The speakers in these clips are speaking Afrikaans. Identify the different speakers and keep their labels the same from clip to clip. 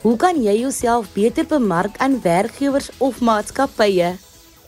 Speaker 1: Hoe kan jy jouself beter bemark aan werkgewers of maatskappye?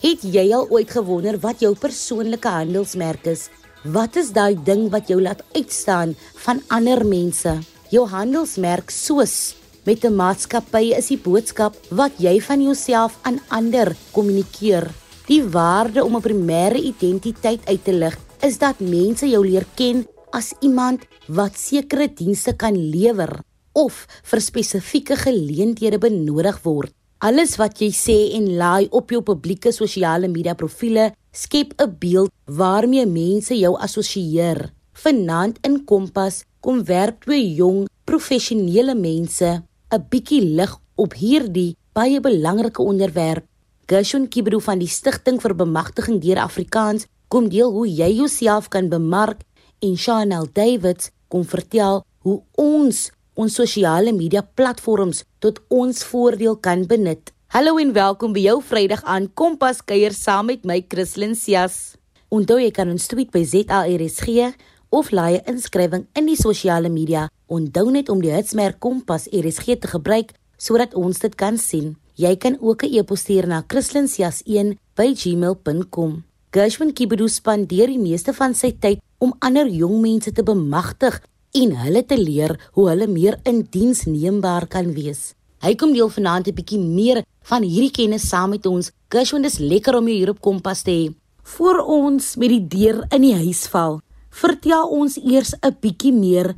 Speaker 1: Het jy al ooit gewonder wat jou persoonlike handelsmerk is? Wat is daai ding wat jou laat uitstaan van ander mense? Jou handelsmerk soos met 'n maatskappy is die boodskap wat jy van jouself aan ander kommunikeer. Die waarde om 'n primêre identiteit uit te lig is dat mense jou leer ken as iemand wat sekere dienste kan lewer of vir spesifieke geleenthede benodig word. Alles wat jy sê en laai op jou publieke sosiale media profile skep 'n beeld waarmee mense jou assosieer. Vanaand in Kompas kom werp twee jong professionele mense 'n bietjie lig op hierdie baie belangrike onderwerp. Gershon Kibru van die Stichting vir Bemagtiging deur Afrikaans kom deel hoe jy jouself kan bemark en Chanel Davids kom vertel hoe ons ons sosiale media platforms tot ons voordeel kan benut. Hallo en welkom by jou Vrydag aan Kompas kuier saam met my Christlyn Cias. Onthou jy kan ons tweet by ZARSG of laai 'n inskrywing in die sosiale media. Onthou net om die hitsmerk Kompas RSG te gebruik sodat ons dit kan sien. Jy kan ook 'n e-pos stuur na christlyn.cias1@gmail.com. Gershwin Kibedu spandeer die meeste van sy tyd om ander jong mense te bemagtig en hulle te leer hoe hulle meer in diens neembaar kan wees. Hy kom deel vanaand 'n bietjie meer van hierdie kennis saam met ons. Gershwin, dis lekker om jou hier op Kompas te hê. Voor ons met die deur in die huis val, vertel ons eers 'n bietjie meer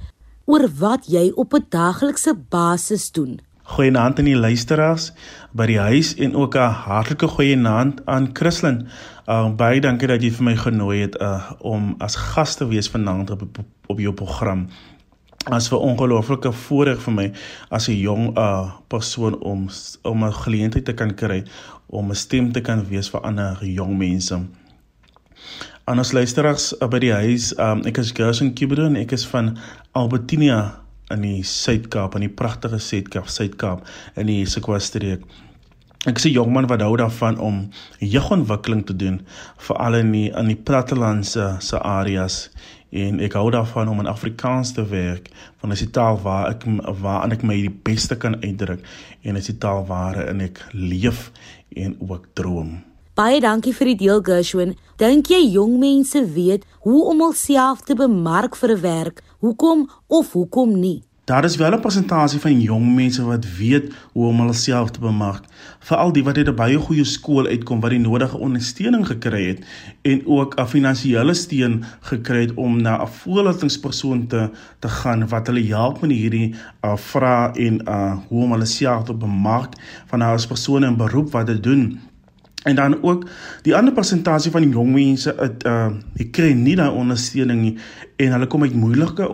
Speaker 1: oor wat jy op 'n daaglikse basis doen.
Speaker 2: Goeienaand aan die luisteraars by die huis en ook 'n hartlike goeienaand aan Christlyn. Uh baie dankie dat jy vir my genooi het uh om as gas te wees vanaand op op jou program. As 'n ongelooflike voorreg vir my as 'n jong uh persoon om om 'n geleentheid te kan kry om 'n stem te kan wees vir ander jong mense. Aan ons luisteraars uh, by die huis, um ek is Gerson Kibron, ek is van Albertinia in die Suid-Kaap, in die pragtige Suid-Kaap, Suid-Kaap in die Sekwestreek. Ek is 'n jong man wat hou daarvan om jeugontwikkeling te doen, veral in die in die plattelandse se areas en ek hou daarvan om in Afrikaans te werk want dit is die taal waar ek waar ek my die beste kan uitdruk en dit is die taal waarin ek leef en ook droom.
Speaker 1: Baie dankie vir die deel Gershwin. Dink jy jong mense weet hoe om hulself te bemark vir 'n werk? Hoekom of hoekom nie?
Speaker 2: Daar is wel 'n persentasie van jong mense wat weet hoe om hulself te bemark, veral die wat uit 'n baie goeie skool uitkom wat die nodige ondersteuning gekry het en ook 'n finansiële steun gekry het om na 'n voorlatingspersoon te te gaan wat hulle help met hierdie uh, vrae en uh, hoe om hulself te bemark van as persone in beroep wat dit doen En dan ook die ander persentasie van die jong mense het uh ek kry nie daai ondersteuning nie en hulle kom uit moeilike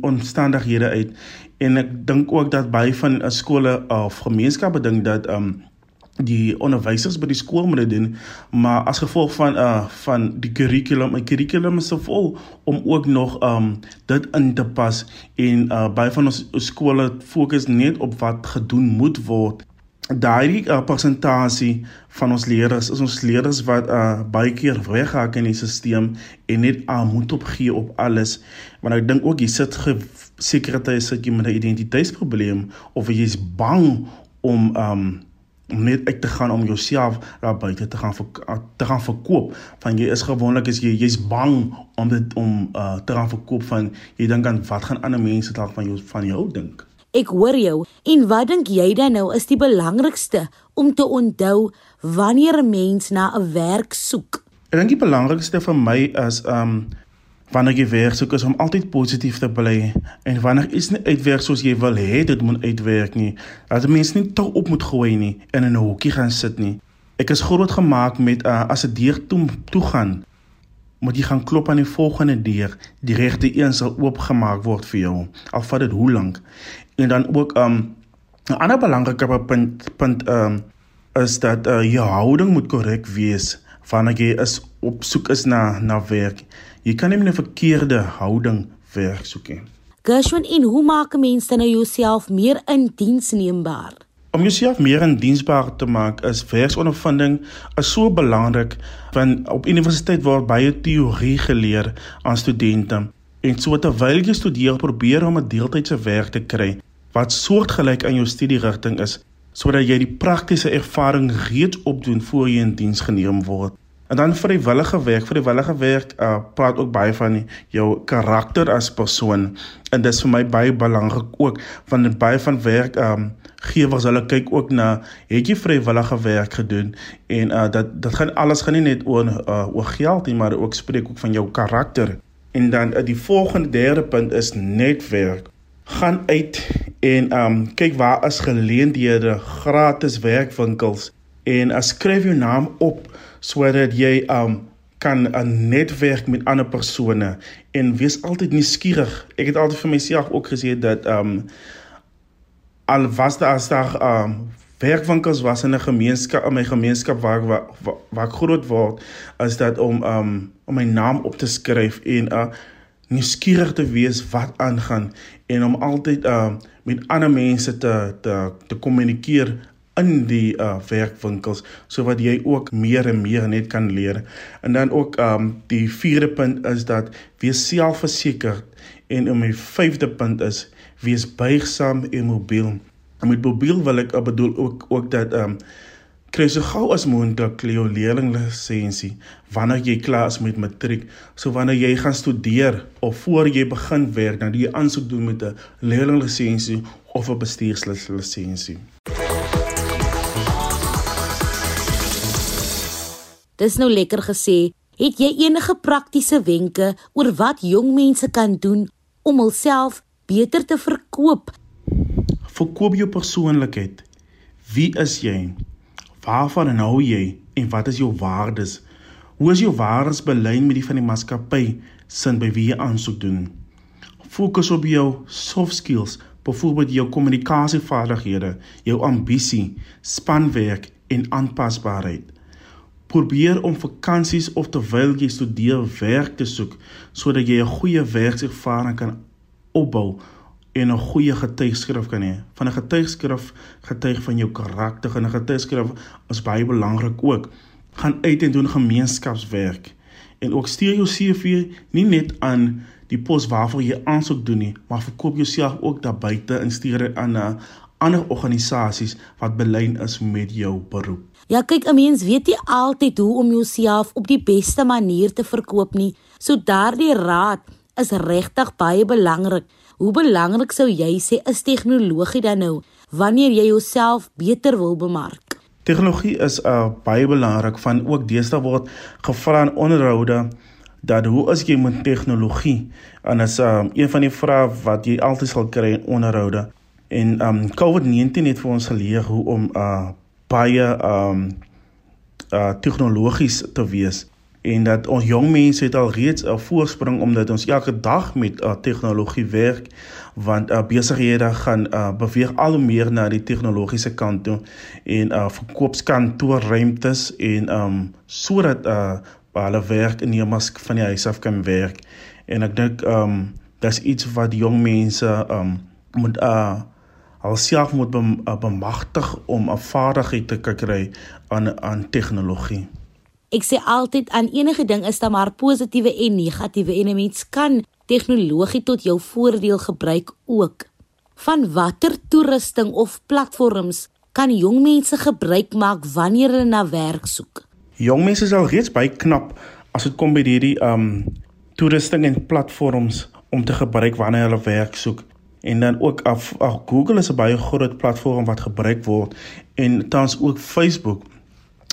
Speaker 2: omstandighede uit. En ek dink ook dat baie van uh, skole of gemeenskappe dink dat um die onderwysers by die skool moet doen maar as gevolg van uh van die kurrikulum, die kurrikulum is so vol om ook nog um dit in te pas en uh baie van ons skole fokus net op wat gedoen moet word daai uh, persentasie van ons leerders is ons leerders wat uh, baie keer weghaak in die stelsel en net uh, moet opgee op alles. Want ek dink ook jy sit sekerheid sit jy met 'n identiteitsprobleem of jy is bang om um om net uit te gaan om jouself daar buite te gaan te gaan verkoop. Van jy is gewoonlik is jy jy's bang om dit om uh, te gaan verkoop van jy dink aan wat gaan ander mense dalk van jou van jou dink
Speaker 1: Ek hoor jou. En wat dink jy dan nou is die belangrikste om te onthou wanneer 'n mens na 'n werk soek?
Speaker 2: Ek dink die belangrikste vir my is um wanneer jy werk soek is om altyd positief te bly en wanneer iets nie uitwerk soos jy wil hê dit moet uitwerk nie. Dat 'n mens nie te op moet gooi nie en in 'n hoekie gaan sit nie. Ek is groot gemaak met uh, as 'n deur toe toe gaan moet jy gaan klop aan die volgende deur. Die regte een sal oopgemaak word vir jou. Al vat dit hoe lank. En dan ook um 'n ander belangrike punt punt um is dat uh, jou houding moet korrek wees wanneer jy is op soek is na na werk. Jy kan nie met 'n verkeerde houding werk soek nie.
Speaker 1: Gershwin, en hoe maak 'n mens dan nou jouself meer indiensneembaar?
Speaker 2: Om jouself meer indiensbaar te maak is werksondervinding is so belangrik want op universiteit word baie teorie geleer aan studente. En so terwyl jy studeer, probeer om 'n deeltydse werk te kry. Wat soortgelyk aan jou studierigting is sodat jy die praktiese ervaring reeds opdoen voor jy in diens geneem word. En dan vrywillige werk, vrywillige werk uh praat ook baie van jou karakter as persoon en dis vir my baie belangrik ook want baie van werk um gewers hulle kyk ook na het jy vrywillige werk gedoen en uh dat dit gaan alles gaan nie net oor uh oor geld nie maar ook spreek ook van jou karakter. En dan uh, die volgende derde punt is netwerk. Gaan uit en um kyk waar is geleenthede, gratis werkwinkels en uh, skryf jou naam op sodat jy um kan 'n netwerk met ander persone en wees altyd nuuskierig. Ek het altyd vir myself ook gesê dat um al was daar as daar um werkwinkels was in 'n gemeenskap in my gemeenskap waar waar, waar ek groot word is dat om um om my naam op te skryf en uh nuuskierig te wees wat aangaan en om altyd uh met ander mense te te te kommunikeer in die uh werkwinkels sodat jy ook meer en meer net kan leer. En dan ook um die vierde punt is dat wees selfversekerd en in my vyfde punt is wees buigsaam en mobiel. En met mobiel wil ek bedoel ook ook dat um kry so gou as moontlik jou leerlinglisensie wanneer jy klaar is met matriek. So wanneer jy gaan studeer of voor jy begin werk, dan jy aansoek doen met 'n leerlinglisensie of 'n bestuurslisensie.
Speaker 1: Dis nou lekker gesê. Het jy enige praktiese wenke oor wat jong mense kan doen om hulself beter te verkoop?
Speaker 2: Verkoop jou persoonlikheid. Wie is jy? Waarvan hou jy en wat is jou waardes? Hoe is jou waardes belyn met die van die maatskappy sin by wie jy aansoek doen? Fokus op jou soft skills, byvoorbeeld jou kommunikasievaardighede, jou ambisie, spanwerk en aanpasbaarheid. Probeer om vakansies of terwyl jy studeer werk te soek sodat jy 'n goeie werkservaring kan opbou en 'n goeie getuigskrif kan hê. Van 'n getuigskrif getuig van jou karakter en 'n getuigskrif is baie belangrik ook. Gaan uit en doen gemeenskapswerk en ook stuur jou CV nie net aan die pos waarvoor jy aansoek doen nie, maar verkoop jouself ook daar buite en stuur dit aan 'n ander organisasies wat belyn is met jou beroep.
Speaker 1: Ja, kyk, 'n mens weet nie altyd hoe om jouself op die beste manier te verkoop nie. So daardie raad is regtig baie belangrik. Hoe belangrik sou jy sê is tegnologie dan nou wanneer jy jouself beter wil bemark?
Speaker 2: Tegnologie is uh, baie belangrik van ook deesdae word gevra in onderhoude dat hoe as jy met tegnologie? En as uh, een van die vrae wat jy altyd sal kry in onderhoude. En um COVID-19 het vir ons geleer hoe om uh baie um uh tegnologies te wees en dat ons jong mense het al reeds 'n voorsprong omdat ons elke dag met uh, tegnologie werk want uh, besighede gaan uh, beweeg al meer na die tegnologiese kant toe en uh, verkoopskantoorruimtes en um sodat uh, hulle werk in die mask van die huis af kan werk en ek dink um dis iets wat jong mense um moet uh alself moet eh, bemagtig om 'n vaardigheid te kry aan aan tegnologie.
Speaker 1: Ek sê altyd aan enige ding is daar maar positiewe en negatiewe en 'n mens kan tegnologie tot jou voordeel gebruik ook. Van watter toerusting of platforms kan jong mense gebruik maak wanneer hulle na werk soek?
Speaker 2: Jong mense is al reeds baie knap as dit kom by hierdie um toerusting en platforms om te gebruik wanneer hulle werk soek en dan ook af, af Google is 'n baie groot platform wat gebruik word en tans ook Facebook.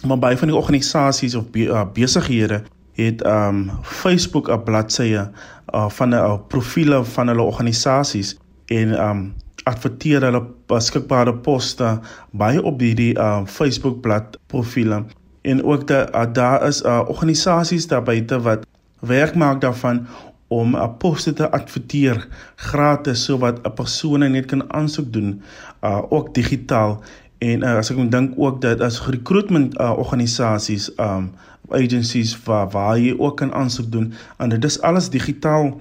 Speaker 2: Maar baie van die organisasies of be, uh, besighede het um Facebook 'n bladsye uh, van 'n uh, profile van hulle organisasies en um adverteer hulle beskikbare poste baie op hierdie uh, Facebook blad profile en ook dat uh, daar is uh, organisasies daar buite wat werk maak daarvan om 'n poste te adverteer gratis sodat 'n persoon net kan aansoek doen uh ook digitaal en uh, as ek moet dink ook dat as recruitment uh, organisasies um agencies waar waar jy ook kan aansoek doen en dit is alles digitaal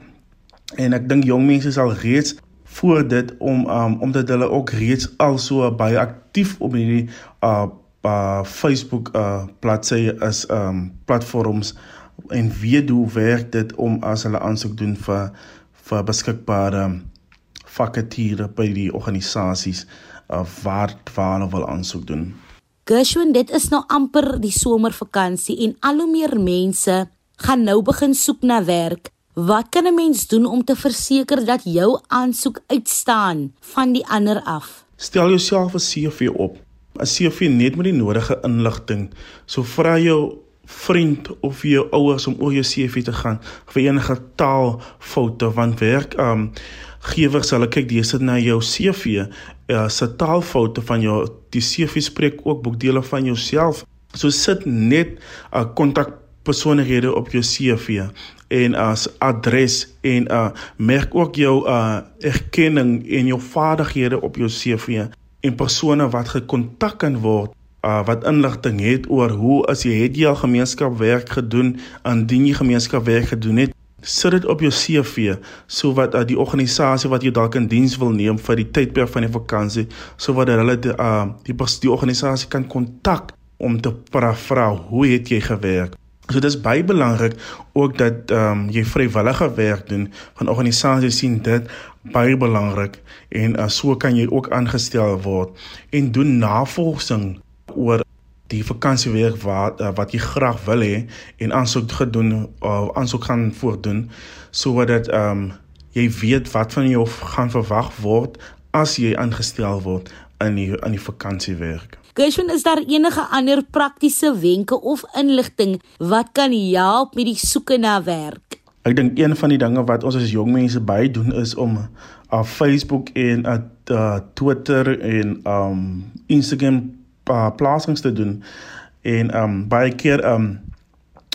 Speaker 2: en ek dink jong mense sal reeds voor dit om um omdat hulle ook reeds al so baie aktief op hierdie uh, uh Facebook uh bladsye is um platforms en weet hoe werk dit om as hulle aansoek doen vir vir beskikbare vakature by die organisasies uh, waar waar hulle wil aansoek doen.
Speaker 1: Gershwin, dit is nou amper die somervakansie en al hoe meer mense gaan nou begin soek na werk. Wat kan 'n mens doen om te verseker dat jou aansoek uitstaan van die ander af?
Speaker 2: Stel jouself 'n CV op. 'n CV net met die nodige inligting. So vra jou vriend of jou ouers om oor jou CV te gaan vir enige taalfoute want werk um gewers hulle kyk dis dit na jou CV uh, se taalfoute van jou die CV spreek ook boekdele van jouself. So sit net 'n uh, kontak persoonlikhede op jou CV en as adres en uh merk ook jou uh erkenning en jou vaardighede op jou CV en persone wat gekontak kan word uh wat inligting het oor hoe as jy het jy al gemeenskapwerk gedoen indien jy gemeenskapwerk gedoen het sit dit op jou CV so wat uh, die organisasie wat jy dalk in diens wil neem vir die tydperk van die vakansie so wat hulle die, uh die die organisasie kan kontak om te vra hoe het jy gewerk. So dis baie belangrik ook dat ehm um, jy vrywillige werk doen. Van organisasies sien dit baie belangrik en uh, so kan jy ook aangestel word. En doen navorsing oor die vakansiewerk wat uh, wat jy graag wil hê en aansoek gedoen of uh, aansoek gaan voordoen sodat ehm um, jy weet wat van jou gaan verwag word as jy aangestel word in die in die vakansiewerk.
Speaker 1: Gershwin, is daar enige ander praktiese wenke of inligting wat kan help met die soeke na werk?
Speaker 2: Ek dink een van die dinge wat ons as jong mense baie doen is om op Facebook en op uh, Twitter en um Instagram uh, plasings te doen. En um baie keer um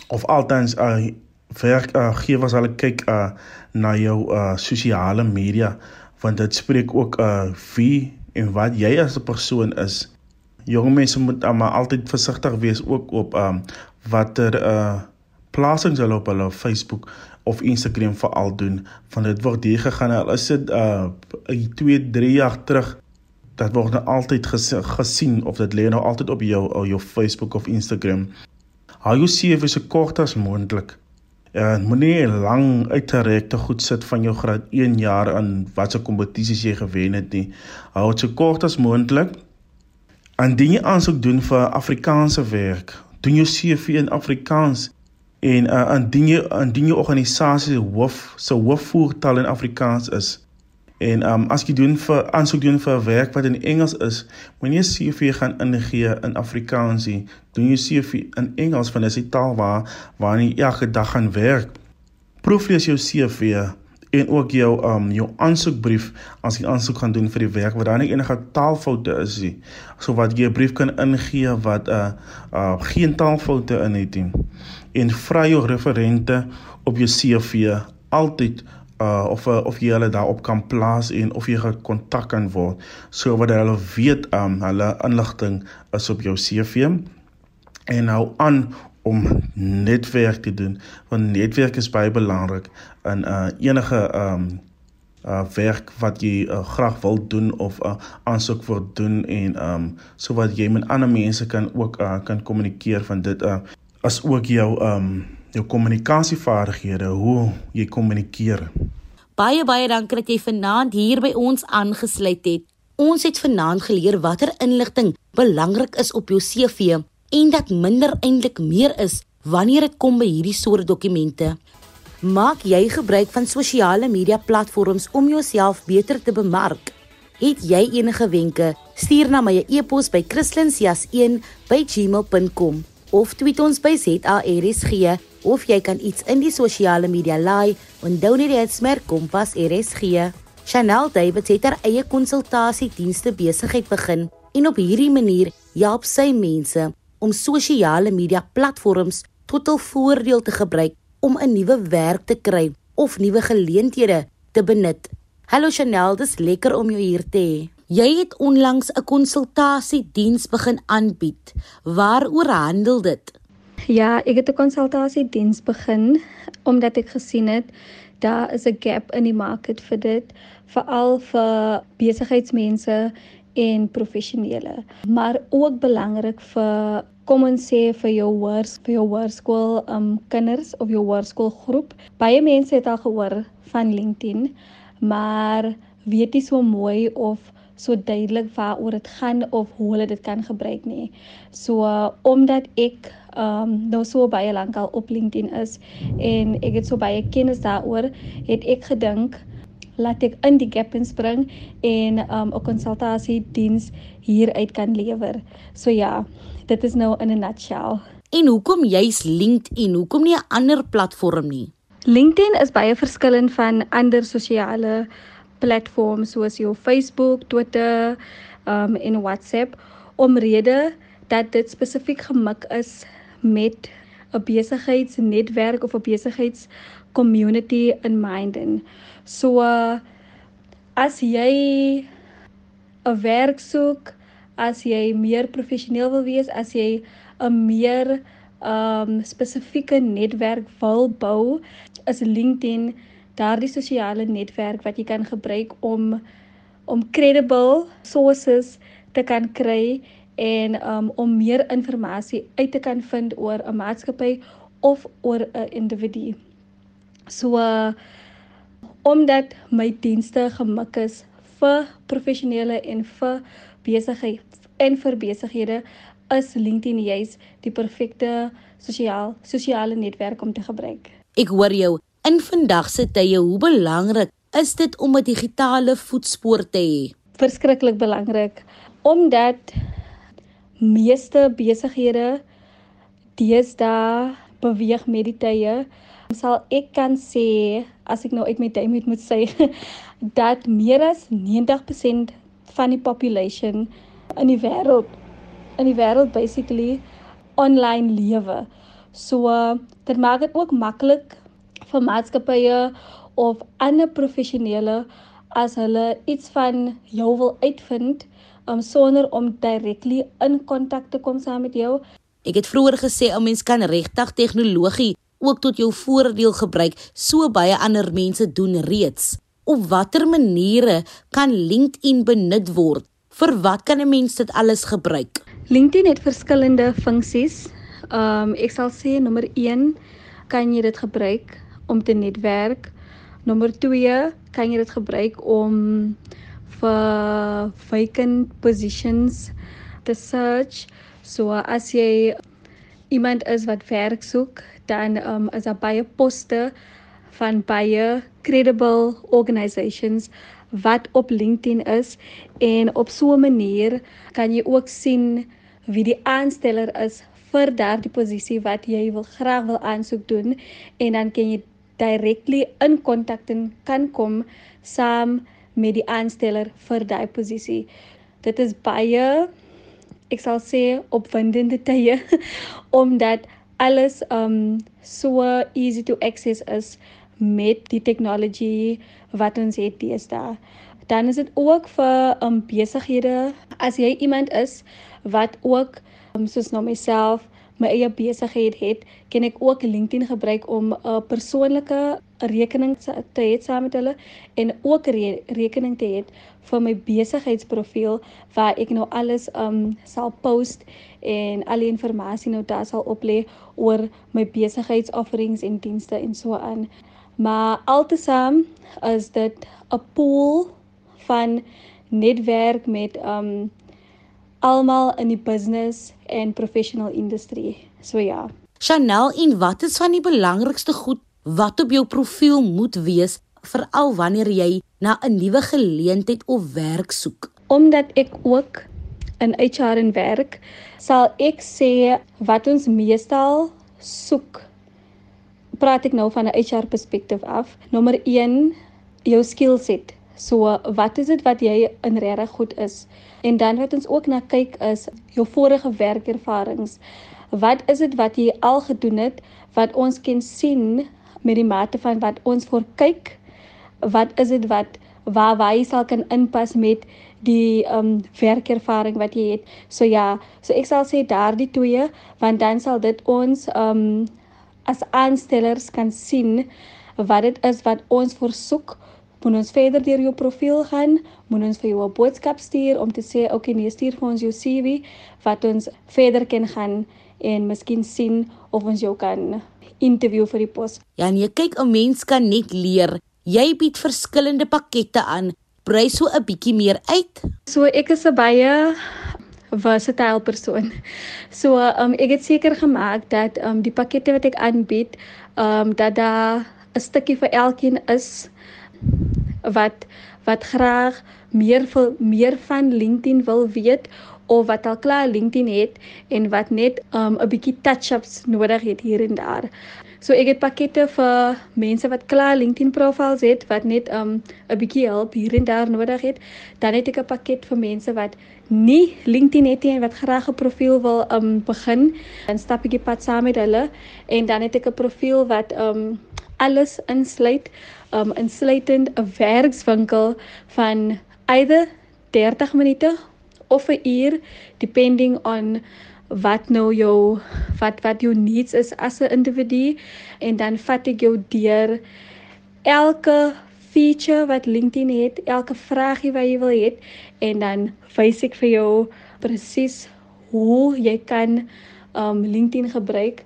Speaker 2: of altens uh, werk uh, gee was hulle kyk uh, na jou uh, sosiale media want dit spreek ook uh, wie en wat jy as 'n persoon is. Jong mense moet um, altyd versigtig wees ook op um watter uh plasings hulle op hulle Facebook of Instagram veral doen van dit word hier gegaan. Al is dit uh 2 3 jaar terug dat word nou altyd gesien of dit lê nou altyd op jou op jou Facebook of Instagram. Hou jou CV so kort as moontlik. En uh, moenie lang uitgerekte goed sit van jou graad 1 jaar aan watse kompetisies jy gewen het nie. Hou dit so kort as moontlik. Indien jy aansoek doen vir Afrikaanse werk, doen jou CV in Afrikaans en uh, indien jy indien jou organisasie hoof se hoofvoertaal in Afrikaans is. En um as jy doen vir aansoek doen vir 'n werk wat in Engels is, moenie jy CV gaan ingee in Afrikaans nie. Doen jou CV in Engels want dit is die taal waar waar jy elke dag gaan werk. Proeflees jou CV en ook jou um jou aansoekbrief as jy aansoek gaan doen vir die werk wat daar nie enige taalfoute is nie. So wat jy 'n brief kan ingee wat 'n uh, uh geen taalfoute in het nie. En vra jou referente op jou CV altyd uh of uh, of jy hulle daarop kan plaas en of jy gekontak kan word sodat hulle weet um hulle inligting is op jou CV en nou aan om netwerk te doen want netwerk is baie belangrik in uh, enige um uh werk wat jy uh, graag wil doen of 'n uh, aansoek wil doen en um sodat jy met ander mense kan ook uh, kan kommunikeer van dit uh as ook jou um jou kommunikasievaardighede hoe jy kommunikeer.
Speaker 1: Baie baie dankie dat jy vanaand hier by ons aangesluit het. Ons het vanaand geleer watter inligting belangrik is op jou CV en dat minder eintlik meer is wanneer dit kom by hierdie soort dokumente. Maak jy gebruik van sosiale media platforms om jouself beter te bemark? Het jy enige wenke? Stuur na my e-pos by christlinsjas1@gmail.com of tweet ons by ZARSG of jy kan iets in die sosiale media laai en donate dit smerk kompas RSG. Chanel David het haar eie konsultasiedienste besigheid begin en op hierdie manier help sy mense om sosiale media platforms tot hul voordeel te gebruik om 'n nuwe werk te kry of nuwe geleenthede te benut. Hallo Chanel, dis lekker om jou hier te hê. Jy het onlangs 'n konsultasiediens begin aanbied. Waaroor handel dit?
Speaker 3: Ja, ek het 'n konsultasiediens begin omdat ek gesien het daar is 'n gap in die mark vir dit, veral vir besigheidsmense en professionele, maar ook belangrik vir kom ons sê vir jou hoër vir jou hoërskool um kinders of jou hoërskool groep. Baie mense het al gehoor van LinkedIn, maar weet nie so mooi of so duidelik waaroor dit gaan of hoe hulle dit kan gebruik nie. So uh, omdat ek ehm um, nou so baie lank al op LinkedIn is en ek het so baie kennis daaroor, het ek gedink laat ek in die gap inspring en um 'n konsultasie diens hieruit kan lewer. So ja, dit is nou in 'n nutshell.
Speaker 1: En hoekom juis LinkedIn? Hoekom nie 'n ander platform nie?
Speaker 3: LinkedIn is baie verskillend van ander sosiale platforms soos jou Facebook, Twitter, um en WhatsApp omrede dat dit spesifiek gemik is met 'n besigheidsnetwerk of 'n besigheids community in mind en so uh, as jy 'n werk soek, as jy meer professioneel wil wees, as jy 'n meer um spesifieke netwerk wil bou, is LinkedIn daardie sosiale netwerk wat jy kan gebruik om om credible sources te kan kry en um om meer inligting uit te kan vind oor 'n maatskappy of oor 'n individu. So uh, omdat my dienste gemik is vir professionele en vir besigheid en vir besighede is LinkedIn juis die perfekte sosiaal sosiale netwerk om te gebruik.
Speaker 1: Ek hoor jou In vandag se tye, hoe belangrik is dit om 'n digitale voetspoor te hê?
Speaker 3: Verskriklik belangrik omdat meeste besighede deesdae beweeg met die tye. Sal ek kan sê as ek nou uit my tyd moet moet sê dat meer as 90% van die population in die wêreld in die wêreld basically online lewe. So dit maak dit ook maklik vir maatskappye of ander professionele as hulle iets van jou wil uitvind um, sonder om directly in kontak te kom saam met jou.
Speaker 1: Ek het vroeër gesê 'n mens kan regtig tegnologie ook tot jou voordeel gebruik, so baie ander mense doen reeds. Op watter maniere kan LinkedIn benut word? Vir wat kan 'n mens dit alles gebruik?
Speaker 3: LinkedIn het verskillende funksies. Ehm um, ek sal sê nommer 1 kan jy dit gebruik om te netwerk. Nommer 2, kan jy dit gebruik om vir vacant positions te search. So as jy iemand is wat werk soek, dan um, is daar baie poste van baie credible organisations wat op LinkedIn is en op so 'n manier kan jy ook sien wie die aansteller is vir daardie posisie wat jy wil graag wil aansoek doen en dan kan jy directly in kontak kan kom saam met die aansteller vir daai posisie. Dit is baie ek sal sê opwindende tye omdat alles um so easy to access is met die tegnologie wat ons het deesdae. Dan is dit ook vir um besighede as jy iemand is wat ook um, soos nou myself my eie besigheid het, kan ek ook LinkedIn gebruik om 'n uh, persoonlike rekening te hê saam met hulle en ook re rekening te hê vir my besigheidsprofiel waar ek nou alles um sal post en al die inligting nou daar sal oplê oor my besigheidsofferings en dienste en so aan. Maar altesaam is dit 'n pool van netwerk met um almal in die business en professional industrie. So ja.
Speaker 1: Chanel, en wat is van die belangrikste goed wat op jou profiel moet wees veral wanneer jy na 'n nuwe geleentheid of werk soek?
Speaker 3: Omdat ek ook in HR en werk, sal ek sê wat ons meestal soek. Praat ek nou van 'n HR perspektief af. Nommer 1, jou skill set. So wat is dit wat jy in regtig goed is? En dan wat ons ook na kyk is jou vorige werkervarings. Wat is dit wat jy al gedoen het wat ons kan sien met die mate van wat ons voor kyk? Wat is dit wat waar jy sal kan inpas met die um werkervaring wat jy het. So ja, so ek sal sê daardie twee want dan sal dit ons um as aanstellers kan sien wat dit is wat ons versoek moet ons verder deur jou profiel gaan, moet ons vir jou 'n boodskap stuur om te sê, "Oké, okay, nee, stuur vir ons jou CV wat ons verder kan gaan en miskien sien of ons jou kan interview vir die pos."
Speaker 1: Ja, nee, kyk, 'n mens kan net leer. Jy bied verskillende pakkette aan. brei so 'n bietjie meer uit?
Speaker 3: So ek is 'n baie versatile persoon. So um ek het seker gemaak dat um die pakkette wat ek aanbied, um dat daar 'n stukkie vir elkeen is wat wat graag meer vir meer van LinkedIn wil weet of wat al klaar LinkedIn het en wat net um 'n bietjie touch-ups nodig het hier en daar. So ek het pakkette vir mense wat klaar LinkedIn profiles het wat net um 'n bietjie hulp hier en daar nodig het. Dan het ek 'n pakket vir mense wat nie LinkedIn het nie en wat graag 'n profiel wil um begin. Dan stap ek die pad saam met hulle en dan het ek 'n profiel wat um alles insluit, um insluitend 'n werkswinkel van either 30 minute of 'n uur depending on wat nou jou wat wat jou needs is as 'n individu en dan vat ek jou deur elke feature wat LinkedIn het, elke vragie wat jy wil hê en dan wys ek vir jou presies hoe jy kan um LinkedIn gebruik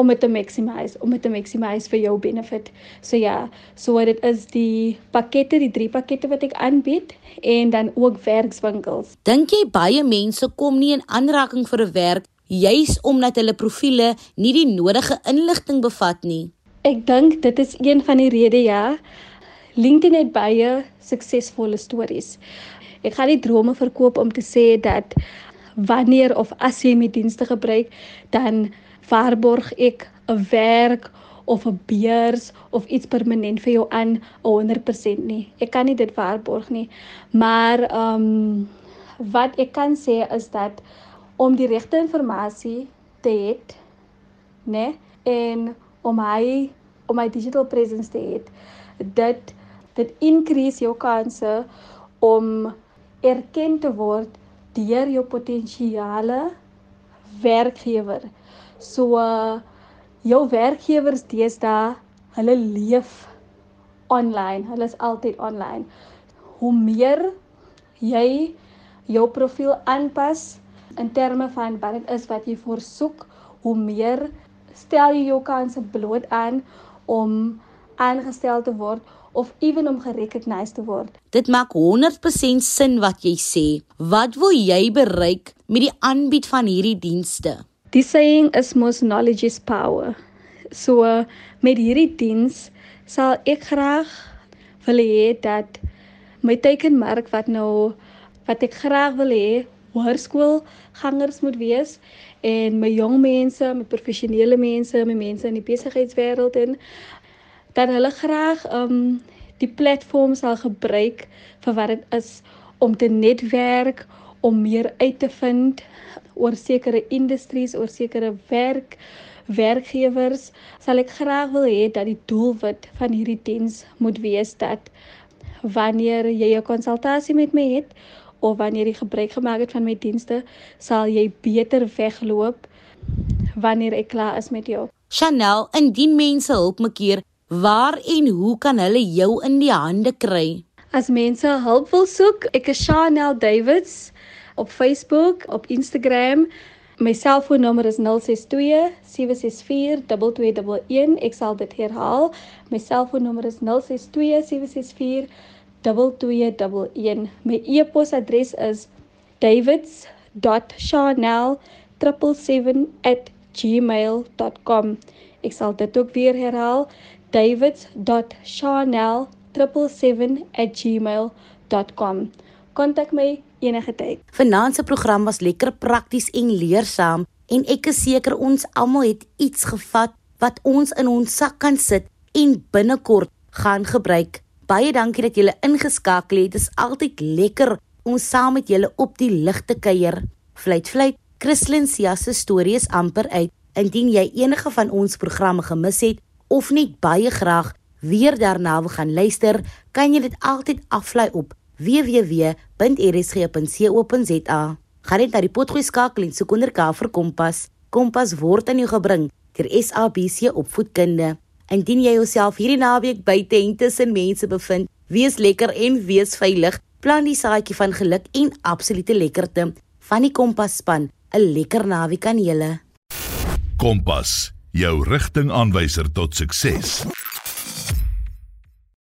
Speaker 3: om dit te maximize, om dit te maximize vir jou benefit. So ja, so dit is die pakkette, die drie pakkette wat ek aanbied en dan ook werkswinkels.
Speaker 1: Dink jy baie mense kom nie in aanraking vir 'n werk juis omdat hulle profile nie die nodige inligting bevat nie?
Speaker 3: Ek dink dit is een van die redes ja. LinkedIn het baie suksesvolle stories. Ek gaan nie drome verkoop om te sê dat wanneer of as jy my dienste gebruik, dan waarborg ek 'n werk of 'n beurs of iets permanent vir jou aan 100% nie. Ek kan nie dit waarborg nie. Maar ehm um, wat ek kan sê is dat om die regte inligting te hê, né? En om hy om my digital presence te hê, dit dit increase jou kanse om erken te word deur jou potensiale werkgewer. So uh, jou werkgewers deesdae, hulle leef online. Hulle is altyd online. Hoe meer jy jou profiel aanpas in terme van wat dit is wat jy voorsoek, hoe meer stel jy jou kanse bloot aan om aangestel te word of ewen om gerecognized te word.
Speaker 1: Dit maak 100% sin wat jy sê. Wat wil jy bereik met die aanbied van hierdie dienste?
Speaker 3: Die saying is mos knowledge is power. So met hierdie diens sal ek graag wil hê dat my teikenmerk wat nou wat ek graag wil hê hoërskool gangers moet wees en my jong mense, my professionele mense, my mense in die besigheidswêreld en dat hulle graag um die platform sal gebruik vir wat dit is om te netwerk, om meer uit te vind oor sekere industriese, oor sekere werk werkgewers, sal ek graag wil hê dat die doelwit van hierdie diens moet wees dat wanneer jy 'n konsultasie met my het of wanneer jy gebruik gemaak het van my dienste, sal jy beter wegloop wanneer ek klaar is met jou.
Speaker 1: Chanel, indien mense hulp mekeer, waar en hoe kan hulle jou in die hande kry?
Speaker 3: As mense hulp wil soek, ek is Chanel Davids op Facebook, op Instagram. My selfoonnommer is 062 764 2211. Ek sal dit herhaal. My selfoonnommer is 062 764 2211. My e-posadres is davids.chanel77@gmail.com. Ek sal dit ook weer herhaal. davids.chanel77@gmail.com. Kontak my enige tyd.
Speaker 1: Vanaand se program was lekker prakties en leersaam en ek is seker ons almal het iets gevat wat ons in ons sak kan sit en binnekort gaan gebruik. Baie dankie dat julle ingeskakel het. Dit is altyd lekker om saam met julle op die lig te kuier. Vliet vliet. Christlyn Sia se storie is amper uit. Indien jy enige van ons programme gemis het of net baie graag weer daarna wil gaan luister, kan jy dit altyd aflaai op www.rsg.co.za. Gaan net na die potgoed skakel en soek onder K vir Kompas. Kompas word aan jou gebring deur SABC Opvoedkunde. Indien jy jouself hierdie naweek buite en tussen mense bevind, wees lekker en wees veilig. Plan die saadjie van geluk en absolute lekkerte van die Kompas span. 'n Lekker naweek aan julle.
Speaker 4: Kompas, jou rigtingaanwyser tot sukses.